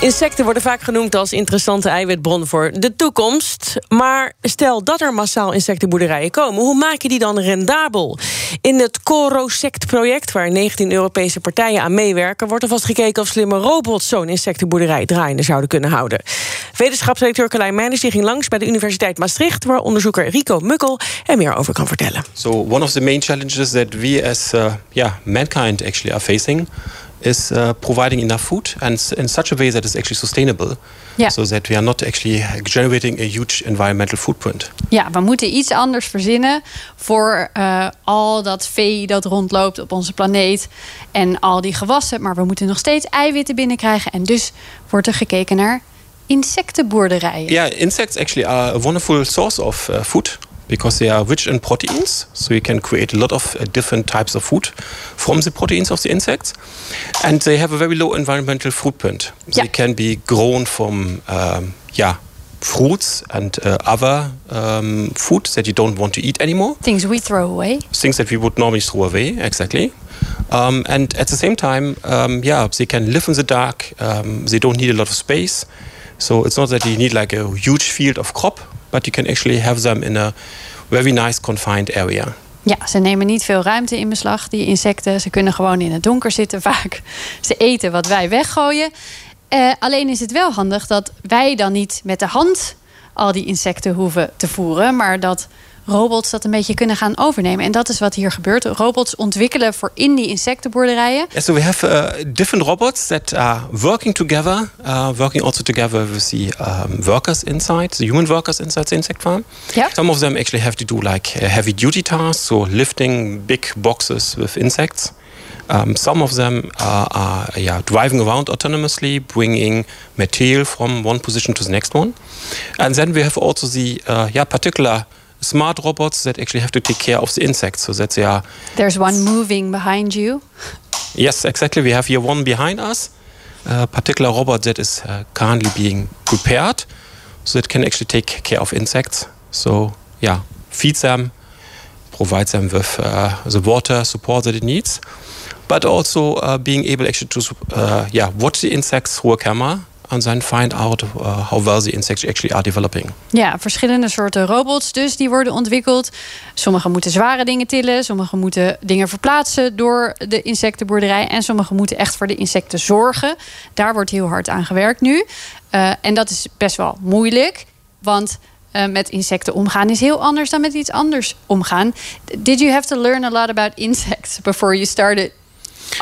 Insecten worden vaak genoemd als interessante eiwitbron voor de toekomst. Maar stel dat er massaal insectenboerderijen komen, hoe maak je die dan rendabel? In het Corosect-project, waar 19 Europese partijen aan meewerken, wordt er vast gekeken of slimme robots zo'n insectenboerderij draaiende zouden kunnen houden. Wetenschapsdirecteur Carlijn Meijers ging langs bij de Universiteit Maastricht, waar onderzoeker Rico Mukkel er meer over kan vertellen. So one of the main challenges that we as uh, yeah mankind actually are facing is uh, providing enough food and in such a way that is actually sustainable. So that we are not actually generating a huge environmental footprint. Ja, we moeten iets anders verzinnen voor uh, al dat vee dat rondloopt op onze planeet en al die gewassen. Maar we moeten nog steeds eiwitten binnenkrijgen. En dus wordt er gekeken naar insectenboerderijen. Yeah, insects actually are a wonderful source of uh, food because they are rich in proteins. So you can create a lot of uh, different types of food from the proteins of the insects. And they have a very low environmental footprint. Yeah. They can be grown from, um, yeah, fruits and uh, other um, food that you don't want to eat anymore. Things we throw away. Things that we would normally throw away, exactly. Um, and at the same time, um, yeah, they can live in the dark. Um, they don't need a lot of space. So it's not that you need like a huge field of crop, but you can actually have them in a very nice confined area. Ja, ze nemen niet veel ruimte in beslag, die insecten. Ze kunnen gewoon in het donker zitten vaak. Ze eten wat wij weggooien. Uh, alleen is het wel handig dat wij dan niet met de hand al die insecten hoeven te voeren, maar dat robots dat een beetje kunnen gaan overnemen. En dat is wat hier gebeurt. Robots ontwikkelen voor in die insectenboerderijen. Yeah, so we have uh, different robots that are working together, uh, working also together with the um, workers inside, the human workers inside the insect farm. Yeah. Some of them actually have to do like uh, heavy duty tasks, so lifting big boxes with insects. Um, some of them are, are yeah, driving around autonomously, bringing material from one position to the next one. And then we have also the uh, yeah, particular smart robots that actually have to take care of the insects so that they are. There's one moving behind you. Yes, exactly. We have here one behind us, a particular robot that is uh, currently being prepared so it can actually take care of insects. So, yeah, feed them, provide them with uh, the water support that it needs, but also uh, being able actually to uh, yeah, watch the insects through a camera and then find out uh, how well the insects actually are developing. Ja, verschillende soorten robots dus die worden ontwikkeld. Sommige moeten zware dingen tillen, sommige moeten dingen verplaatsen door de insectenboerderij en sommige moeten echt voor de insecten zorgen. Daar wordt heel hard aan gewerkt nu. Uh, en dat is best wel moeilijk, want uh, met insecten omgaan is heel anders dan met iets anders omgaan. Did you have to learn a lot about insects before you started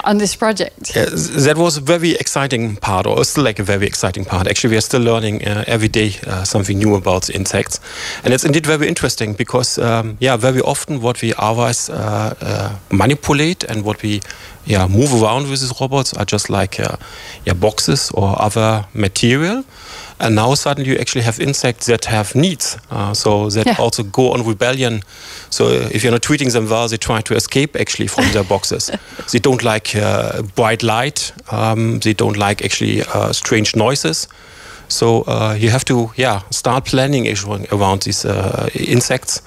on this project? Yeah, that was a very exciting part, or still like a very exciting part. Actually, we are still learning uh, every day uh, something new about insects, and it's indeed very interesting because, um, yeah, very often what we otherwise uh, uh manipulate and what we yeah move around with these robots are just like uh, yeah boxes or other material. And now suddenly you actually have insects that have needs, uh, so that Yeah. also go on rebellion. So if you're not treating them well, they try to escape actually from their boxes. they don't like uh, bright light. Um, they don't like actually uh, strange noises. So uh, you have to yeah start planning around these uh, insects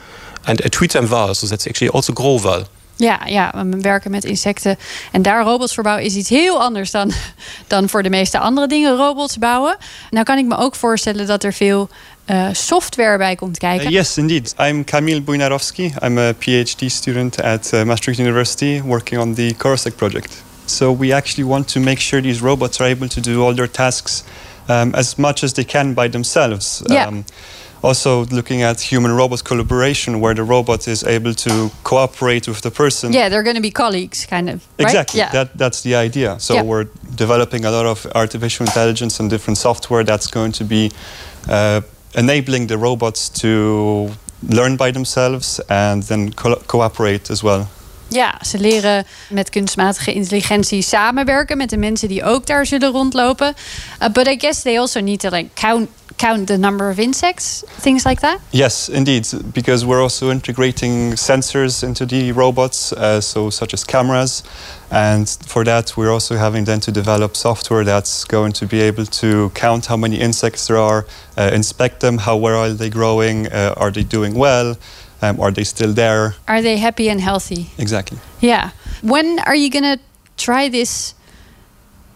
and uh, treat them well, so that they actually also grow well. Ja, ja, we werken met insecten. En daar robots voor bouwen is iets heel anders dan, dan voor de meeste andere dingen robots bouwen. Nou kan ik me ook voorstellen dat er veel uh, software bij komt kijken. Uh, yes, indeed. I'm Kamil Bujnarowski. I'm a PhD student at uh, Maastricht University working on the Corosec project. So we actually want to make sure these robots are able to do all their tasks um, as much as they can by themselves. Yeah. Um, also looking at human robot collaboration where the robot is able to cooperate with the person Yeah, they're going to be colleagues, kind of. Right? Exactly. Yeah. That that's the idea. So Yeah. we're developing a lot of artificial intelligence and different software that's going to be uh, enabling the robots to learn by themselves and then co- cooperate as well. Ja, ze leren met kunstmatige intelligentie samenwerken met de mensen die ook daar zullen rondlopen. Uh, but I guess they also need to like count count the number of insects, things like that? Yes, indeed, because we're also integrating sensors into the robots, uh, so such as cameras, and for that we're also having then to develop software that's going to be able to count how many insects there are, uh, inspect them, how well are they growing, uh, are they doing well, um, are they still there? Are they happy and healthy? Exactly. Yeah. When are you gonna try this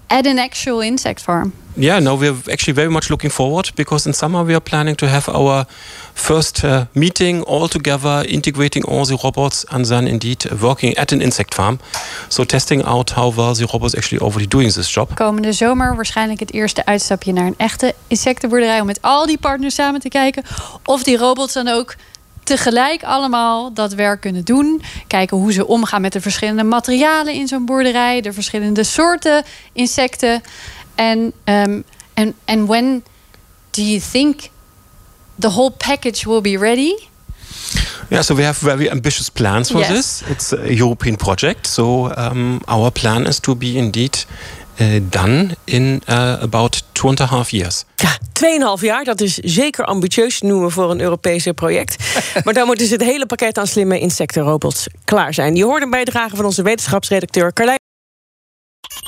at an actual insect farm? Yeah, no, we're actually very much looking forward because in summer we are planning to have our first uh, meeting all together, integrating all the robots and then indeed working at an insect farm. So testing out how well the robots actually already doing this job. Komende zomer waarschijnlijk het eerste uitstapje naar een echte insectenboerderij om met al die partners samen te kijken of die robots dan ook tegelijk allemaal dat werk kunnen doen. Kijken hoe ze omgaan met de verschillende materialen in zo'n boerderij, de verschillende soorten insecten. En um, and, and when do you think the whole package will be ready? Yeah, so we have very ambitious plans for Yes. this. It's a European project, so um, our plan is to be indeed uh, done in uh, about two and a half years. Ja, 2,5 jaar, dat is zeker ambitieus noemen voor een Europese project. maar dan moeten ze het hele pakket aan slimme insectenrobots klaar zijn. Je hoort een bijdrage van onze wetenschapsredacteur Carlijn.